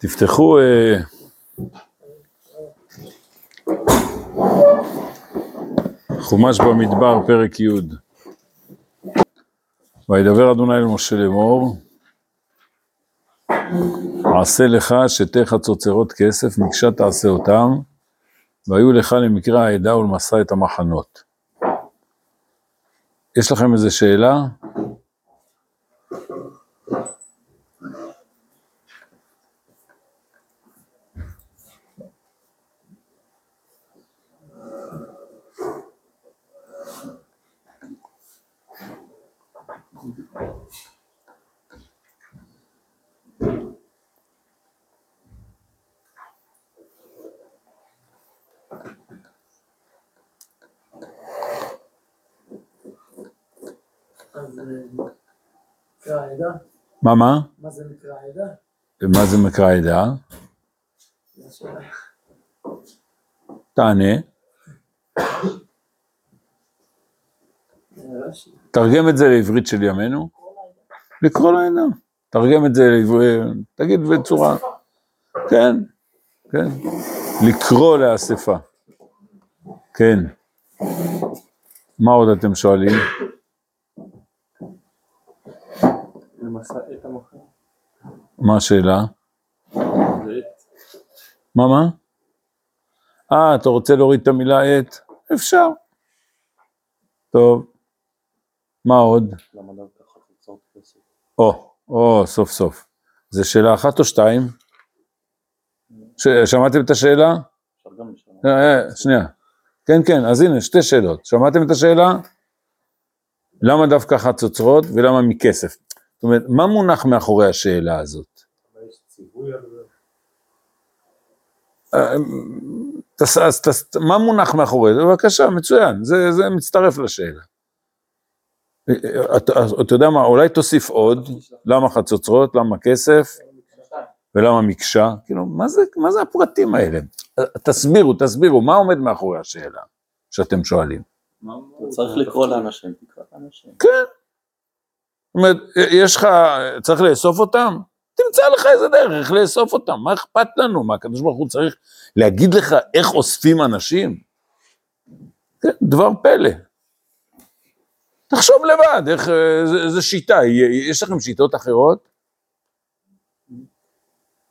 תפתחו... אה, חומש במדבר, פרק י'. וידבר אדוני אל משה לאמור, עשה לך שתי חצוצרות כסף, מקשה תעשה אותם, והיו לך למקרא העדה ולמסע את המחנות. יש לכם איזו שאלה? אז אה, מקרא העדה? מה, מה? מה זה מקרא העדה? מה זה מקרא עדה? זו השאלה. תענה. זה רש"י. תרגם את זה לעברית של ימינו. לקרוא לעדה. תרגם את זה לעברית, תגיד בצורה, כן, כן. לקרוא לאספה. כן. מה עוד אתם שואלים? את. מה השאלה? מה, מה? אה, אתה רוצה להוריד את המילה עת? אפשר. טוב. מה עוד? למה דווקא חצוצרות כסף? או, או, סוף סוף. זה שאלה אחת או שתיים? שמעתם את השאלה? אה, אה, שנייה. כן, כן, אז הנה, שתי שאלות. שמעתם את השאלה? למה דווקא חצוצרות ולמה מכסף? זאת אומרת, מה מונח מאחורי השאלה הזאת? אה, אז מה מונח מאחורי זה? בבקשה, מצוין, זה, זה מצטרף לשאלה. אתה, יודע מה, אולי תוסיף עוד, למה חצוצרות, למה כסף, ולמה מקשה, כאילו, מה זה, מה זה הפרטים האלה? תסבירו, תסבירו, מה עומד מאחורי השאלה שאתם שואלים? צריך לקרוא לאנשים, תקרא לאנשים. כן. זאת אומרת, יש לך, צריך לאסוף אותם? תמצא לך איזה דרך לאסוף אותם, מה אכפת לנו? מה הקדוש ברוך הוא צריך להגיד לך איך אוספים אנשים? כן, דבר פלא. תחשוב לבד, איך, איזה, איזה שיטה, יש לכם שיטות אחרות?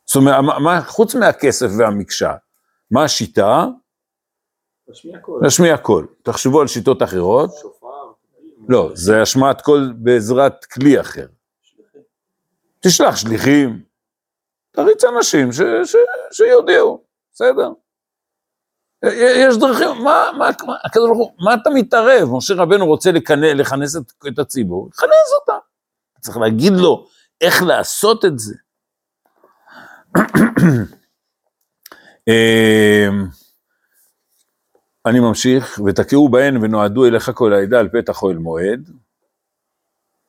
זאת אומרת, מה, מה, חוץ מהכסף והמקשה, מה השיטה? קול. להשמיע קול. תחשבו על שיטות אחרות. שופר. לא, זה השמעת קול בעזרת כלי אחר. שליחים. תשלח שליחים, תריץ אנשים ש, ש, שיודיעו, בסדר? יש דרכים, מה, מה, מה, הקדוש ברוך הוא, מה אתה מתערב? משה רבנו רוצה לכנ- לכנס את, את הציבור, יכנס אותם. צריך להגיד לו איך לעשות את זה. אמ, אני ממשיך, ותקעו בהן ונועדו אליך כל העדה על פתח אוהל מועד,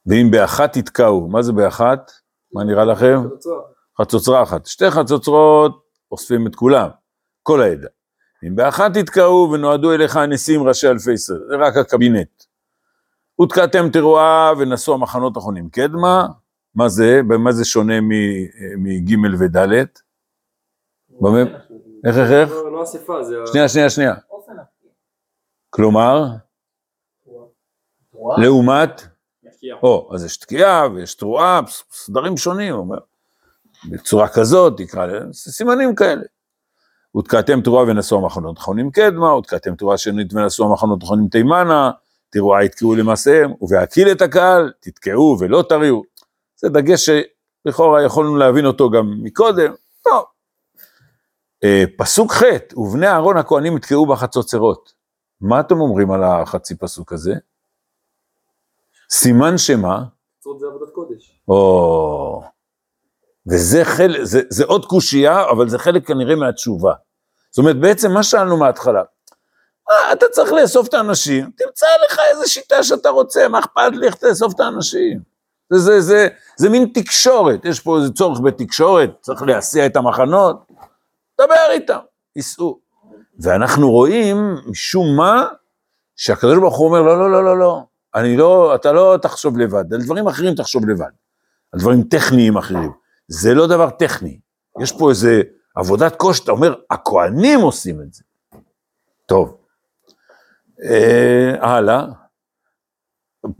ואם באחת תתקעו, מה זה באחת? מה נראה לכם? חצוצרה אחת. שתי חצוצרות אוספים את כולם, כל העדה. אם באחת תתקעו ונועדו אליך הנשיאים ראשי אלפי ישראל, זה רק הקבינט. ותקעתם תרועה ונשאו המחנות האחרונים קדמה, מה זה? במה זה שונה מ- מג' וד'? איך, איך, איך? לא לא אספה, זה... שנייה, שנייה, שנייה. כלומר. לעומת, תקיעה. או, אז יש תקיעה ויש תרועה, סדרים שונים, הוא אומר, בצורה כזאת, תקרא לזה, סימנים כאלה. ותקעתם תרועה ונשאו המחנות האחרונים קדמה, ותקעתם תרועה שנית ונשאו המחנות האחרונים תימנה, תרועה יתקעו למעשיהם, ובהקיל את הקהל, תתקעו ולא תריעו. זה דגש שלכאורה יכולנו להבין אותו גם מקודם, לא. אה, פסוק ח' ובני אהרון הכהנים יתקעו בחצוצרות. מה אתם אומרים על החצי פסוק הזה? סימן שמה? חצוצרות זה עבודת קודש. או... וזה חלק, זה, זה עוד קושייה, אבל זה חלק כנראה מהתשובה. זאת אומרת, בעצם מה שאלנו מההתחלה? אה, אתה צריך לאסוף את האנשים, תמצא לך איזה שיטה שאתה רוצה, מה אכפת לי איך תאסוף את האנשים? זה, זה, זה, זה מין תקשורת, יש פה איזה צורך בתקשורת, צריך להסיע את המחנות, דבר איתם, ייסעו. ואנחנו רואים, משום מה, שהקדוש ברוך הוא אומר, לא, לא, לא, לא, לא, אני לא, אתה לא תחשוב לבד, על דברים אחרים תחשוב לבד, על דברים טכניים אחרים. זה לא דבר טכני, יש פה איזה עבודת קושי, אתה אומר, הכוהנים עושים את זה. טוב, אה, הלאה.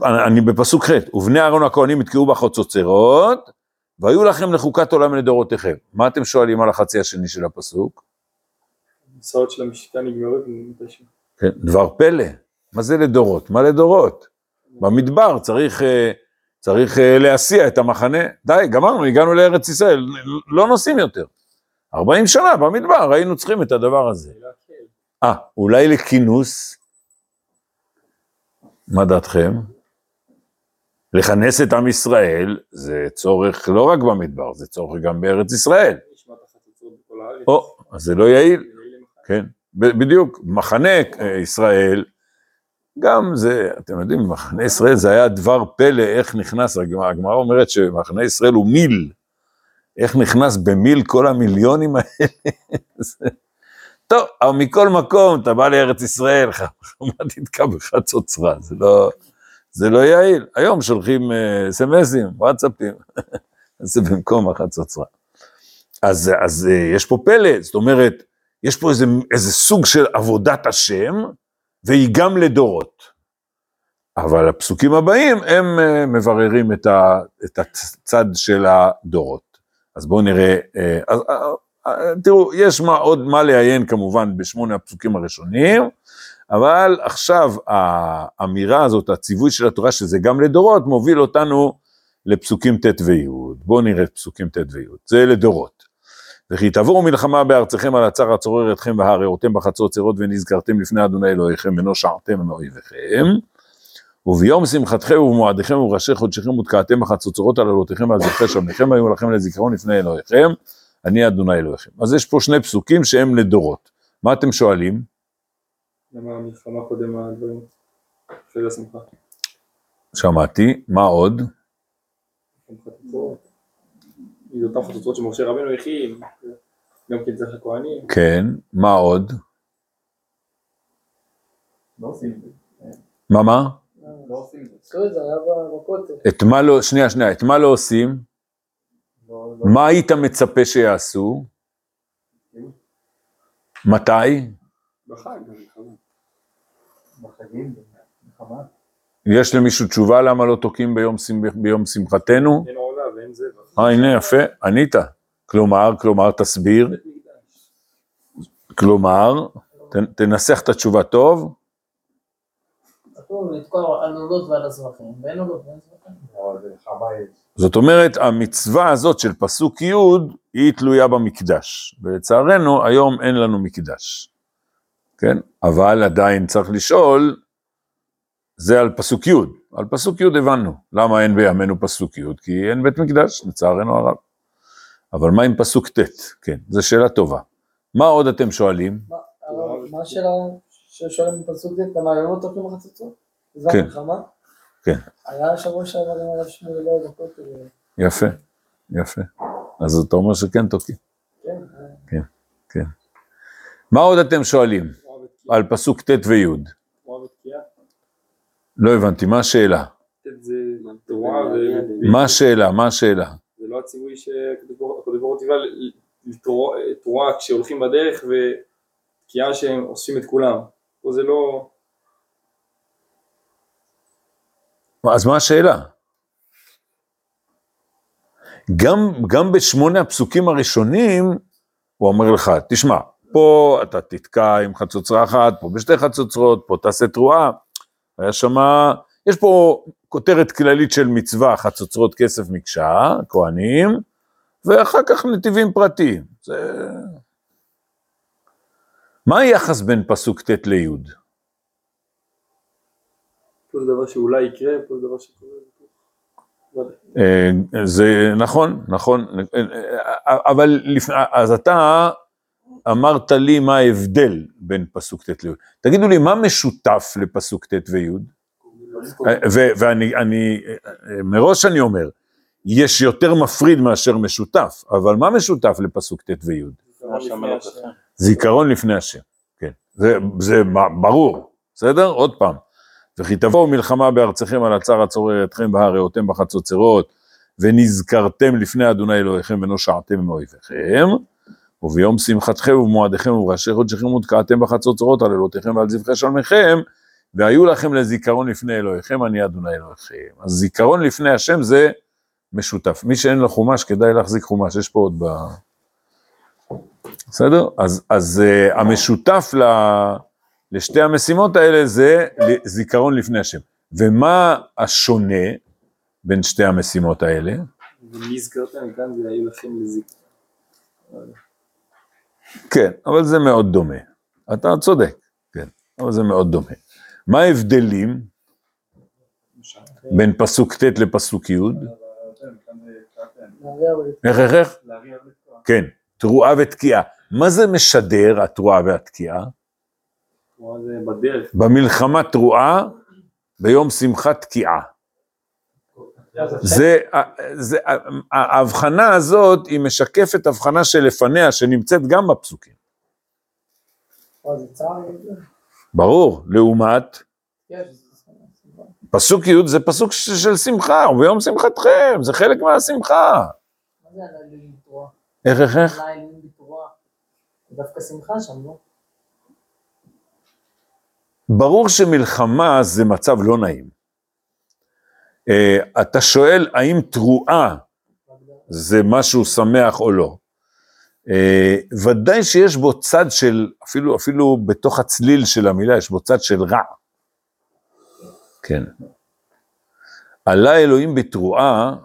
אני בפסוק ח', ובני אהרון הכהנים יתקעו בחצוצרות, והיו לכם לחוקת עולם לדורותיכם. מה אתם שואלים על החצי השני של הפסוק? המסעות של המשכן נגמרו מתישהו. כן, דבר פלא, מה זה לדורות? מה לדורות? במדבר צריך, אה, צריך אה, להסיע את המחנה, די, גמרנו, הגענו לארץ ישראל, לא נוסעים יותר. 40 שנה במדבר היינו צריכים את הדבר הזה. אה, אולי לכינוס? מה דעתכם? לכנס את עם ישראל זה צורך לא רק במדבר, זה צורך גם בארץ ישראל. או, אז זה לא יעיל. כן, בדיוק, מחנה אה, ישראל, גם זה, אתם יודעים, מחנה ישראל זה היה דבר פלא, איך נכנס, הגמרא אומרת שמחנה ישראל הוא מיל, איך נכנס במיל כל המיליונים האלה, טוב, אבל מכל מקום, אתה בא לארץ ישראל, חמה תתקע בחצוצרה, זה לא, זה לא יעיל. היום שולחים אה, אס.אם.אסים, וואטסאפים, זה במקום החצוצרה. אז, אז אה, יש פה פלא, זאת אומרת, יש פה איזה, איזה סוג של עבודת השם, והיא גם לדורות. אבל הפסוקים הבאים, הם אה, מבררים את, ה, את הצד של הדורות. אז בואו נראה, אה, אז, אה, אה, תראו, יש מה, עוד מה לעיין כמובן בשמונה הפסוקים הראשונים, אבל עכשיו האמירה הזאת, הציווי של התורה, שזה גם לדורות, מוביל אותנו לפסוקים ט' וי'. בואו נראה את פסוקים ט' וי', זה לדורות. וכי תבואו מלחמה בארצכם על הצר הצורר אתכם והרעותם בחצות צרות ונזכרתם לפני אדוני אלוהיכם ונושעתם מאויביכם. וביום שמחתכם ובמועדיכם ובראשי חודשיכם ותקעתם בחצוצרות על עלותיכם ועל זבחי שמניכם היו לכם לזיכרון לפני אלוהיכם, אני אדוני אלוהיכם. אז יש פה שני פסוקים שהם לדורות. מה אתם שואלים? למה המלחמה קודם הדברים? שמעתי, מה עוד? זה אותם חצוצרות שמשה רבנו הכין. גם כן צריך הכהנים. כן, מה עוד? לא עושים את זה. מה מה? לא את מה לא, שנייה, שנייה, את מה לא עושים? לא- מה היית מצפה שיעשו? מתי? בחג. בחגים. יש למישהו תשובה למה לא תוקעים ביום, שמח- ביום שמחתנו? זבח. אה, הנה, יפה, ענית. כלומר, כלומר, תסביר. כלומר, ת, תנסח את התשובה טוב, יש. זאת אומרת, המצווה הזאת של פסוק י' היא תלויה במקדש, ולצערנו היום אין לנו מקדש, כן? אבל עדיין צריך לשאול, זה על פסוק י', על פסוק י' הבנו, למה אין בימינו פסוק י'? כי אין בית מקדש, לצערנו הרב. אבל מה עם פסוק ט'? כן, זו שאלה טובה. מה עוד אתם שואלים? מה- מה השאלה ששואלים בפסוק ד', למה היום לא תוקעים בחצוצות? זה כן. המלחמה? כן. היה שבוע שעבר עם הרב שמואל אליהו בכותל, יפה, יפה. אז אתה אומר שכן תוקעים. כן, מה עוד אתם שואלים. על פסוק ט' וי'? לא הבנתי, מה השאלה? ו... מה השאלה? מה השאלה? זה לא הציווי שהקדוש ברוך הוא ציווה ל- לתרוע- תרועה כשהולכים בדרך ותקיעה שהם אוספים את כולם. פה זה לא... אז מה השאלה? גם, גם בשמונה הפסוקים הראשונים, הוא אומר לך, תשמע, פה אתה תתקע עם חצוצרה אחת, פה בשתי חצוצרות, פה תעשה תרועה. היה שמה, יש פה כותרת כללית של מצווה, חצוצרות כסף מקשה, כהנים, ואחר כך נתיבים פרטיים. זה... מה היחס בין פסוק ט' לי'? פה זה דבר שאולי יקרה, פה זה דבר שקורה. אה, זה נכון, נכון, אה, אה, אבל לפני, אז אתה אמרת לי מה ההבדל בין פסוק ט' לי'. תגידו לי, מה משותף לפסוק ט' וי'? ואני, אני, מראש אני אומר, יש יותר מפריד מאשר משותף, אבל מה משותף לפסוק ט' וי'? זיכרון לפני השם. כן, זה, זה ברור, בסדר? עוד פעם, וכי תבואו מלחמה בארצכם על הצר הצורר אתכם והרעותם בחצוצרות, ונזכרתם לפני אדוני אלוהיכם ונושעתם מאויביכם, וביום שמחתכם ובמועדיכם ובראשי חודשיכם ותקעתם בחצוצרות על אלוהיכם ועל זבחי שלמיכם, והיו לכם לזיכרון לפני אלוהיכם, אני אדוני אלוהיכם. אז זיכרון לפני השם זה משותף. מי שאין לו חומש, כדאי להחזיק חומש, יש פה עוד ב... בסדר? אז, אז uh, המשותף ל, לשתי המשימות האלה זה זיכרון לפני השם. ומה השונה בין שתי המשימות האלה? ונזכרתם כאן והיו לכם לזיכרון. כן, אבל זה מאוד דומה. אתה צודק, כן, אבל זה מאוד דומה. מה ההבדלים בין פסוק ט' לפסוק י'? איך, איך, איך? כן, תרועה ותקיעה. מה זה משדר, התרועה והתקיעה? במלחמה תרועה, ביום שמחה תקיעה. זה, זה, ההבחנה הזאת היא משקפת הבחנה שלפניה, שנמצאת גם בפסוקים. ברור, לעומת כן, פסוק י' זה פסוק של שמחה, וביום שמחתכם, זה חלק מהשמחה. מה זה הלילים בתרועה? איך, איך, איך? בתרועה? דווקא שמחה שם, לא? ברור שמלחמה זה מצב לא נעים. Uh, אתה שואל האם תרועה זה משהו שמח או לא. Uh, ודאי שיש בו צד של, אפילו, אפילו בתוך הצליל של המילה, יש בו צד של רע. כן. עלה אלוהים בתרועה,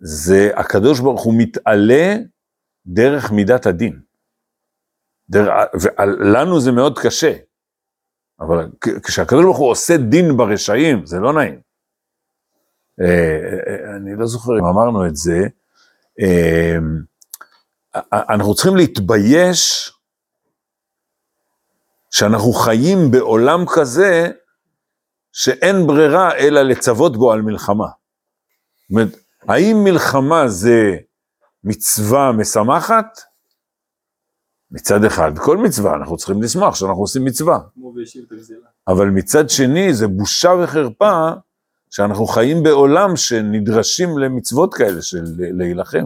זה הקדוש ברוך הוא מתעלה דרך מידת הדין. דרך, ולנו זה מאוד קשה. אבל כשהקדוש ברוך הוא עושה דין ברשעים, זה לא נעים. אה, אה, אני לא זוכר אם אמרנו את זה, אה, אנחנו צריכים להתבייש שאנחנו חיים בעולם כזה שאין ברירה אלא לצוות בו על מלחמה. זאת אומרת, האם מלחמה זה מצווה משמחת? מצד אחד, כל מצווה, אנחנו צריכים לשמוח שאנחנו עושים מצווה. אבל מצד שני זה בושה וחרפה שאנחנו חיים בעולם שנדרשים למצוות כאלה של להילחם.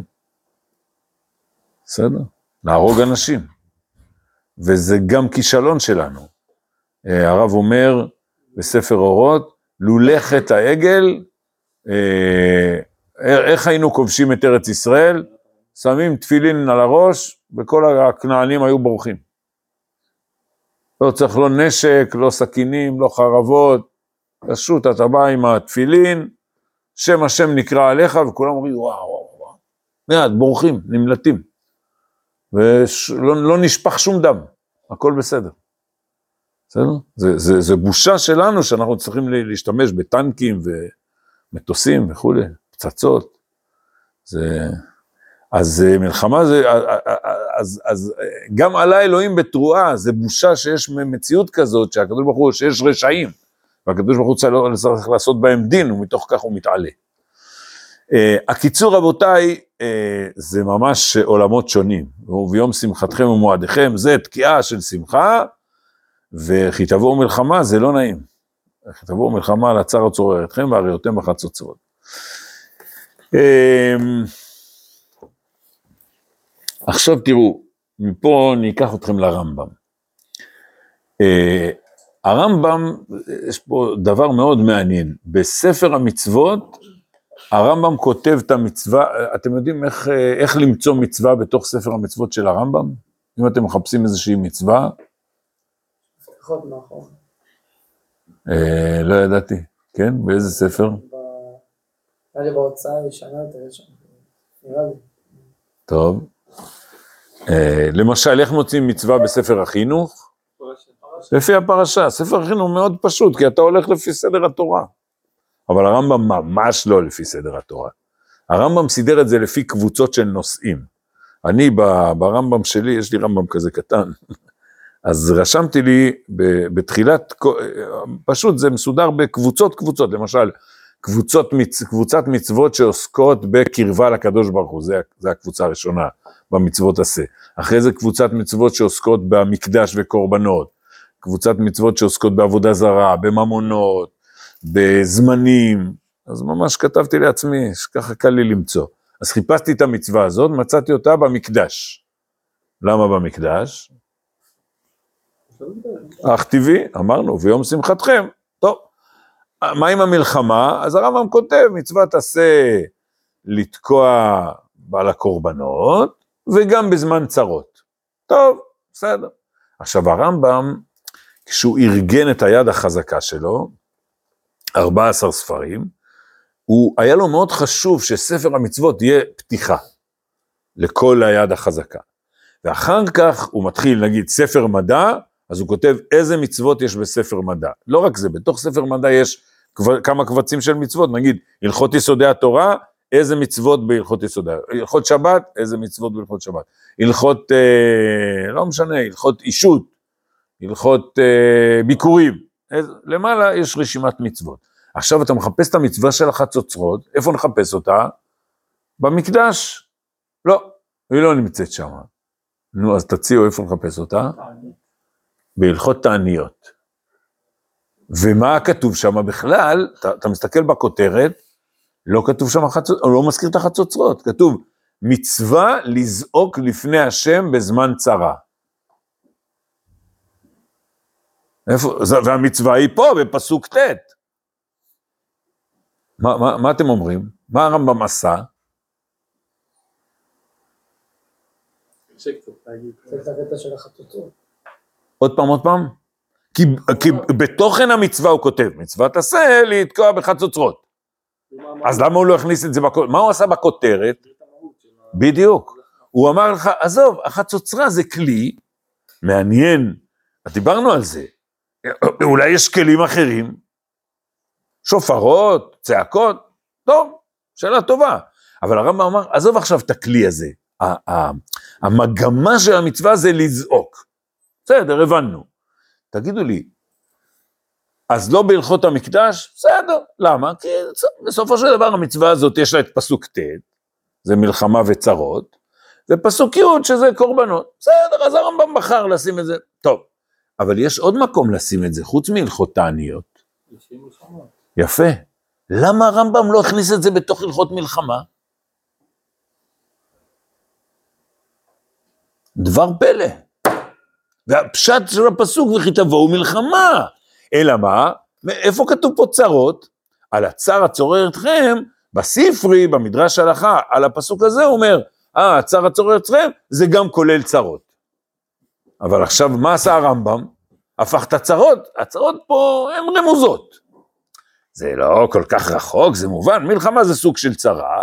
בסדר? להרוג אנשים. וזה גם כישלון שלנו. אה, הרב אומר בספר אורות, לולא חטא העגל, אה, איך היינו כובשים את ארץ ישראל? שמים תפילין על הראש, וכל הכנענים היו בורחים. לא צריך לא נשק, לא סכינים, לא חרבות, פשוט אתה בא עם התפילין, שם השם נקרא עליך, וכולם אומרים וואו, וואו, וואו. מיד, בורחים, נמלטים. ולא לא נשפך שום דם, הכל בסדר. בסדר? זה, זה, זה בושה שלנו שאנחנו צריכים לה- להשתמש בטנקים ומטוסים וכולי, פצצות. זה... אז אה, מלחמה זה, אז, אז אה, גם עלה אלוהים בתרועה, זה בושה שיש מציאות כזאת, שהקדוש ברוך הוא, שיש רשעים, והקדוש ברוך הוא צריך לעשות בהם דין, ומתוך כך הוא מתעלה. Uh, הקיצור רבותיי, uh, זה ממש עולמות שונים, וביום שמחתכם ומועדיכם, זה תקיעה של שמחה, וכי תבואו מלחמה זה לא נעים. וכי תבואו מלחמה על הצער הצורר אתכם והריאותם בחצוצרות. Um, עכשיו תראו, מפה אני אקח אתכם לרמב"ם. הרמב"ם, יש פה דבר מאוד מעניין. בספר המצוות, הרמב"ם כותב את המצווה, אתם יודעים איך, איך למצוא מצווה בתוך ספר המצוות של הרמב"ם? אם אתם מחפשים איזושהי מצווה. אה, לא ידעתי, כן? באיזה ספר? ב- נראה לי בהוצאה הישנה יותר יש שם. נראה לי. טוב. אה, למשל, איך מוצאים מצווה בספר החינוך? לפי הפרשה. ספר החינוך מאוד פשוט, כי אתה הולך לפי סדר התורה. אבל הרמב"ם ממש לא לפי סדר התורה. הרמב"ם סידר את זה לפי קבוצות של נושאים. אני ברמב"ם שלי, יש לי רמב"ם כזה קטן, אז רשמתי לי בתחילת, פשוט זה מסודר בקבוצות קבוצות, למשל, קבוצות, קבוצת מצוות שעוסקות בקרבה לקדוש ברוך הוא, זה הקבוצה הראשונה במצוות עשה. אחרי זה קבוצת מצוות שעוסקות במקדש וקורבנות, קבוצת מצוות שעוסקות בעבודה זרה, בממונות, בזמנים, אז ממש כתבתי לעצמי, שככה קל לי למצוא. אז חיפשתי את המצווה הזאת, מצאתי אותה במקדש. למה במקדש? אך טבעי, אמרנו, ויום שמחתכם. טוב, מה עם המלחמה? אז הרמב"ם כותב, מצוות עשה לתקוע על הקורבנות, וגם בזמן צרות. טוב, בסדר. עכשיו הרמב"ם, כשהוא ארגן את היד החזקה שלו, 14 ספרים, הוא, היה לו מאוד חשוב שספר המצוות יהיה פתיחה לכל היד החזקה. ואחר כך הוא מתחיל, נגיד, ספר מדע, אז הוא כותב איזה מצוות יש בספר מדע. לא רק זה, בתוך ספר מדע יש קב- כמה קבצים של מצוות, נגיד, הלכות יסודי התורה, איזה מצוות בהלכות יסודי, הלכות שבת, איזה מצוות בהלכות שבת. הלכות, אה, לא משנה, הלכות אישות, הלכות אה, ביקורים, למעלה יש רשימת מצוות. עכשיו אתה מחפש את המצווה של החצוצרות, איפה נחפש אותה? במקדש. לא, היא לא נמצאת שם. נו, אז תציעו איפה לחפש אותה? בהלכות תעניות. ומה כתוב שם בכלל? אתה, אתה מסתכל בכותרת, לא כתוב שם חצוצרות, לא מזכיר את החצוצרות, כתוב מצווה לזעוק לפני השם בזמן צרה. איפה, והמצווה היא פה, בפסוק ט'. מה, מה, מה אתם אומרים? מה הרמב"ם עשה? עוד פעם, עוד פעם? כי, כי בתוכן המצווה הוא כותב, מצוות עשה לתקוע בחצוצרות. אז למה הוא לא הכניס את זה בכותרת? מה הוא עשה בכותרת? בדיוק. הוא אמר לך, עזוב, החצוצרה זה כלי מעניין, דיברנו על זה. אולי יש כלים אחרים, שופרות, צעקות, טוב, שאלה טובה. אבל הרמב"ם אמר, עזוב עכשיו את הכלי הזה. המגמה של המצווה זה לזעוק. בסדר, הבנו. תגידו לי, אז לא בהלכות המקדש? בסדר, למה? כי בסופו של דבר המצווה הזאת יש לה את פסוק ט', זה מלחמה וצרות, ופסוק י' שזה קורבנות. בסדר, אז הרמב"ם בחר לשים את זה. טוב, אבל יש עוד מקום לשים את זה, חוץ מהלכות תעניות. לפי מלחמה. יפה. למה הרמב"ם לא הכניס את זה בתוך הלכות מלחמה? דבר פלא. והפשט של הפסוק וכי תבואו מלחמה. אלא מה? איפה כתוב פה צרות? על הצר הצורר אתכם, בספרי, במדרש הלכה, על הפסוק הזה הוא אומר, אה, הצר הצורר אתכם, זה גם כולל צרות. אבל עכשיו, מה עשה הרמב"ם? הפך את הצרות, הצרות פה הן רמוזות. זה לא כל כך רחוק, זה מובן, מלחמה זה סוג של צרה,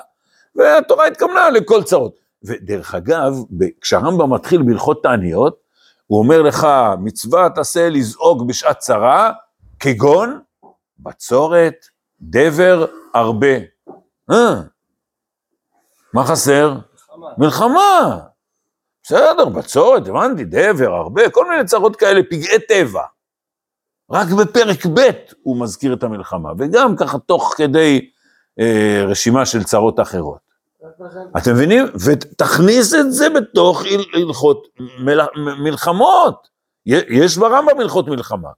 והתורה התכוונה לכל צרות. ודרך אגב, כשהרמב"ם מתחיל בהלכות תעניות, הוא אומר לך, מצוות עשה לזעוק בשעת צרה, כגון בצורת, דבר, הרבה. אה, מה חסר? מלחמה. מלחמה. בסדר, בצורת, הבנתי, דבר, הרבה, כל מיני צרות כאלה, פגעי טבע. רק בפרק ב' הוא מזכיר את המלחמה, וגם ככה תוך כדי אה, רשימה של צרות אחרות. אתם מבינים? ותכניס את זה בתוך הל- הלכות מל, מלחמות. יש ברמב"ם הלכות מלחמה.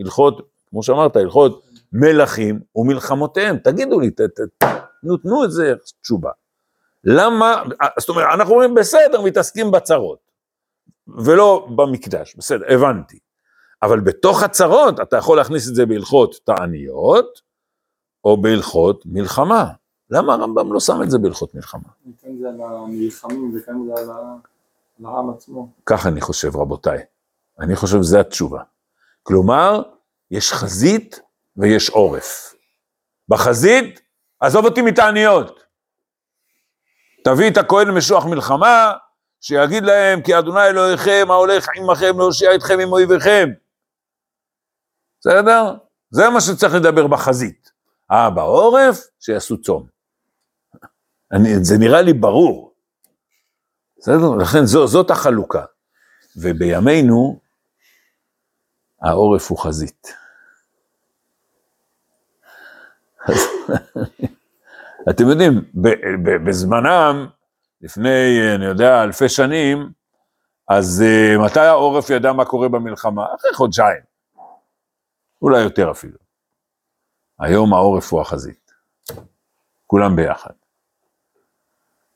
הלכות, כמו שאמרת, הלכות מלכים ומלחמותיהם. תגידו לי, ת, ת, תנו, תנו את זה תשובה. למה, זאת אומרת, אנחנו אומרים בסדר, מתעסקים בצרות, ולא במקדש, בסדר, הבנתי. אבל בתוך הצרות אתה יכול להכניס את זה בהלכות תעניות, או בהלכות מלחמה. למה הרמב"ם לא שם את זה בהלכות מלחמה? כאן זה על הנלחמים וכאן זה ה- על העם עצמו. כך אני חושב, רבותיי. אני חושב שזו התשובה. כלומר, יש חזית ויש עורף. בחזית, עזוב אותי מתעניות. תביא את הכהן משוח מלחמה, שיגיד להם, כי אדוני אלוהיכם ההולך עמכם להושיע אתכם עם אויביכם. בסדר? זה מה שצריך לדבר בחזית. אה, בעורף, שיעשו צום. אני, זה נראה לי ברור. בסדר? לכן זו, זאת החלוקה. ובימינו, העורף הוא חזית. אתם יודעים, בזמנם, לפני, אני יודע, אלפי שנים, אז uh, מתי העורף ידע מה קורה במלחמה? אחרי חודשיים. אולי יותר אפילו. היום העורף הוא החזית. כולם ביחד.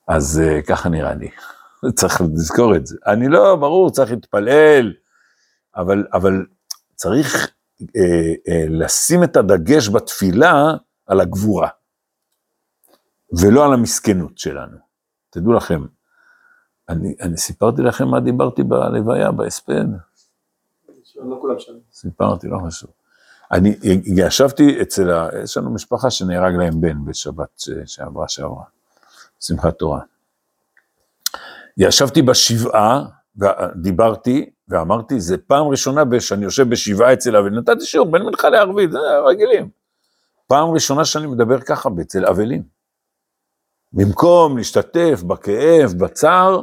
אז אה, ככה נראה לי, צריך לזכור את זה. אני לא, ברור, צריך להתפלל, אבל, אבל צריך אה, אה, לשים את הדגש בתפילה על הגבורה, ולא על המסכנות שלנו. תדעו לכם, אני, אני סיפרתי לכם מה דיברתי בלוויה, בהספד. לא כולם שם. סיפרתי, לא חשוב. אני ישבתי אצל, ה... יש לנו משפחה שנהרג להם בן בשבת ש- שעברה שעברה, שמחת תורה. ישבתי בשבעה, ודיברתי, ואמרתי, זה פעם ראשונה שאני יושב בשבעה אצל אבלים, נתתי שיעור בין מנחה לערבית, זה רגילים. פעם ראשונה שאני מדבר ככה אצל אבלים. במקום להשתתף בכאב, בצער,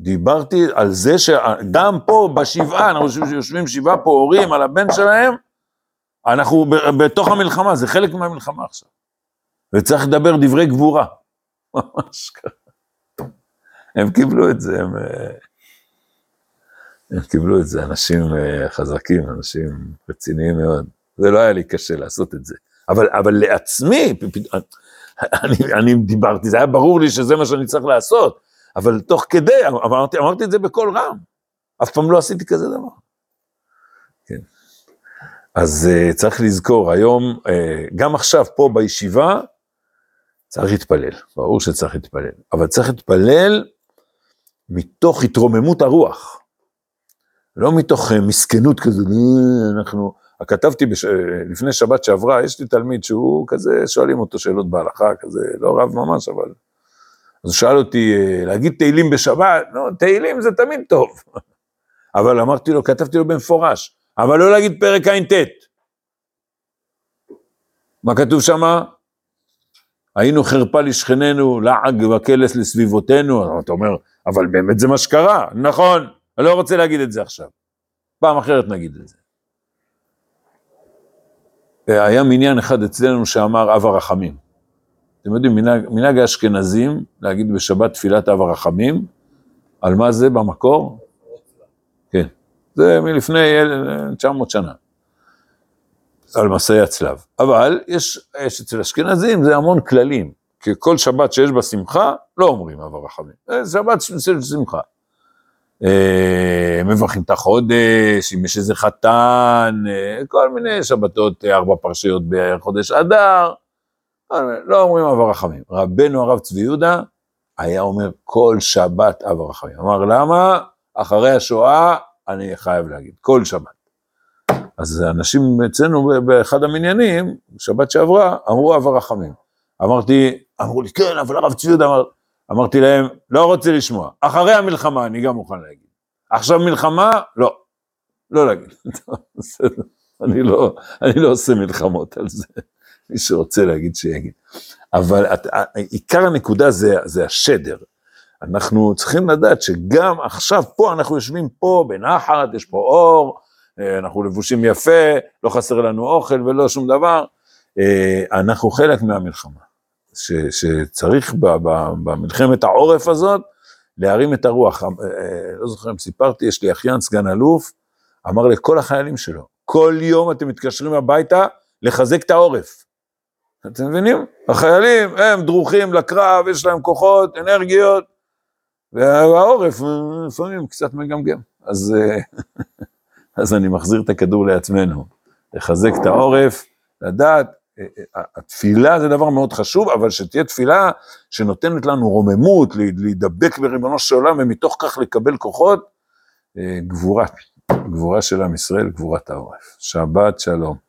דיברתי על זה שגם פה בשבעה, אנחנו יושבים- יושבים שבעה פה הורים על הבן שלהם, אנחנו בתוך המלחמה, זה חלק מהמלחמה עכשיו. וצריך לדבר דברי גבורה. ממש ככה. הם קיבלו את זה, הם, אה, הם קיבלו את זה, אנשים אה, חזקים, אנשים רציניים מאוד. זה לא היה לי קשה לעשות את זה. אבל, אבל לעצמי, אני, אני דיברתי, זה היה ברור לי שזה מה שאני צריך לעשות, אבל תוך כדי, אמרתי, אמרתי את זה בקול רם. אף פעם לא עשיתי כזה דבר. כן. אז uh, צריך לזכור, היום, uh, גם עכשיו פה בישיבה, צריך להתפלל, ברור שצריך להתפלל, אבל צריך להתפלל מתוך התרוממות הרוח, לא מתוך uh, מסכנות כזה, "אה, אנחנו, כתבתי בש... לפני שבת שעברה, יש לי תלמיד שהוא כזה, שואלים אותו שאלות בהלכה, כזה, לא רב ממש, אבל... אז הוא שאל אותי, "אה, להגיד תהילים בשבת? לא, תהילים זה תמיד טוב. אבל אמרתי לו, כתבתי לו במפורש, אבל לא להגיד פרק ע"ט. מה כתוב שמה? היינו חרפה לשכננו, לעג וקלס לסביבותינו. אתה אומר, אבל באמת זה מה שקרה. נכון, אני לא רוצה להגיד את זה עכשיו. פעם אחרת נגיד את זה. היה מניין אחד אצלנו שאמר אב הרחמים. אתם יודעים, מנהג, מנהג האשכנזים, להגיד בשבת תפילת אב הרחמים, על מה זה במקור? כן, זה מלפני 900 שנה, על מסעי הצלב. אבל יש, יש אצל אשכנזים זה המון כללים, כי כל שבת שיש בה שמחה, לא אומרים אב הרחמים, זה שבת של שמחה. אה, מברכים את החודש, אם יש איזה חתן, אה, כל מיני שבתות, אה, ארבע פרשיות בחודש אדר, לא אומרים אב הרחמים. רבנו הרב צבי יהודה היה אומר כל שבת אב הרחמים. אמר למה? אחרי השואה אני חייב להגיד, כל שבת. אז אנשים אצלנו באחד המניינים, שבת שעברה, אמרו אב הרחמים. אמרתי, אמרו לי, כן, אבל הרב צבי יהודה אמר, אמרתי להם, לא רוצה לשמוע, אחרי המלחמה אני גם מוכן להגיד. עכשיו מלחמה, לא, לא להגיד. אני לא, אני לא עושה מלחמות על זה. מי שרוצה להגיד שיגיד. אבל את, עיקר הנקודה זה, זה השדר. אנחנו צריכים לדעת שגם עכשיו פה, אנחנו יושבים פה בנחת, יש פה אור, אה, אנחנו לבושים יפה, לא חסר לנו אוכל ולא שום דבר, אה, אנחנו חלק מהמלחמה. ש, שצריך ב, ב, במלחמת העורף הזאת להרים את הרוח. אה, לא זוכר אם סיפרתי, יש לי אחיין סגן אלוף, אמר לכל החיילים שלו, כל יום אתם מתקשרים הביתה לחזק את העורף. אתם מבינים? החיילים הם דרוכים לקרב, יש להם כוחות, אנרגיות, והעורף לפעמים קצת מגמגם. אז, אז אני מחזיר את הכדור לעצמנו, לחזק את העורף, לדעת, התפילה זה דבר מאוד חשוב, אבל שתהיה תפילה שנותנת לנו רוממות, להידבק בריבונו של עולם, ומתוך כך לקבל כוחות, גבורה, גבורה של עם ישראל, גבורת העורף. שבת שלום.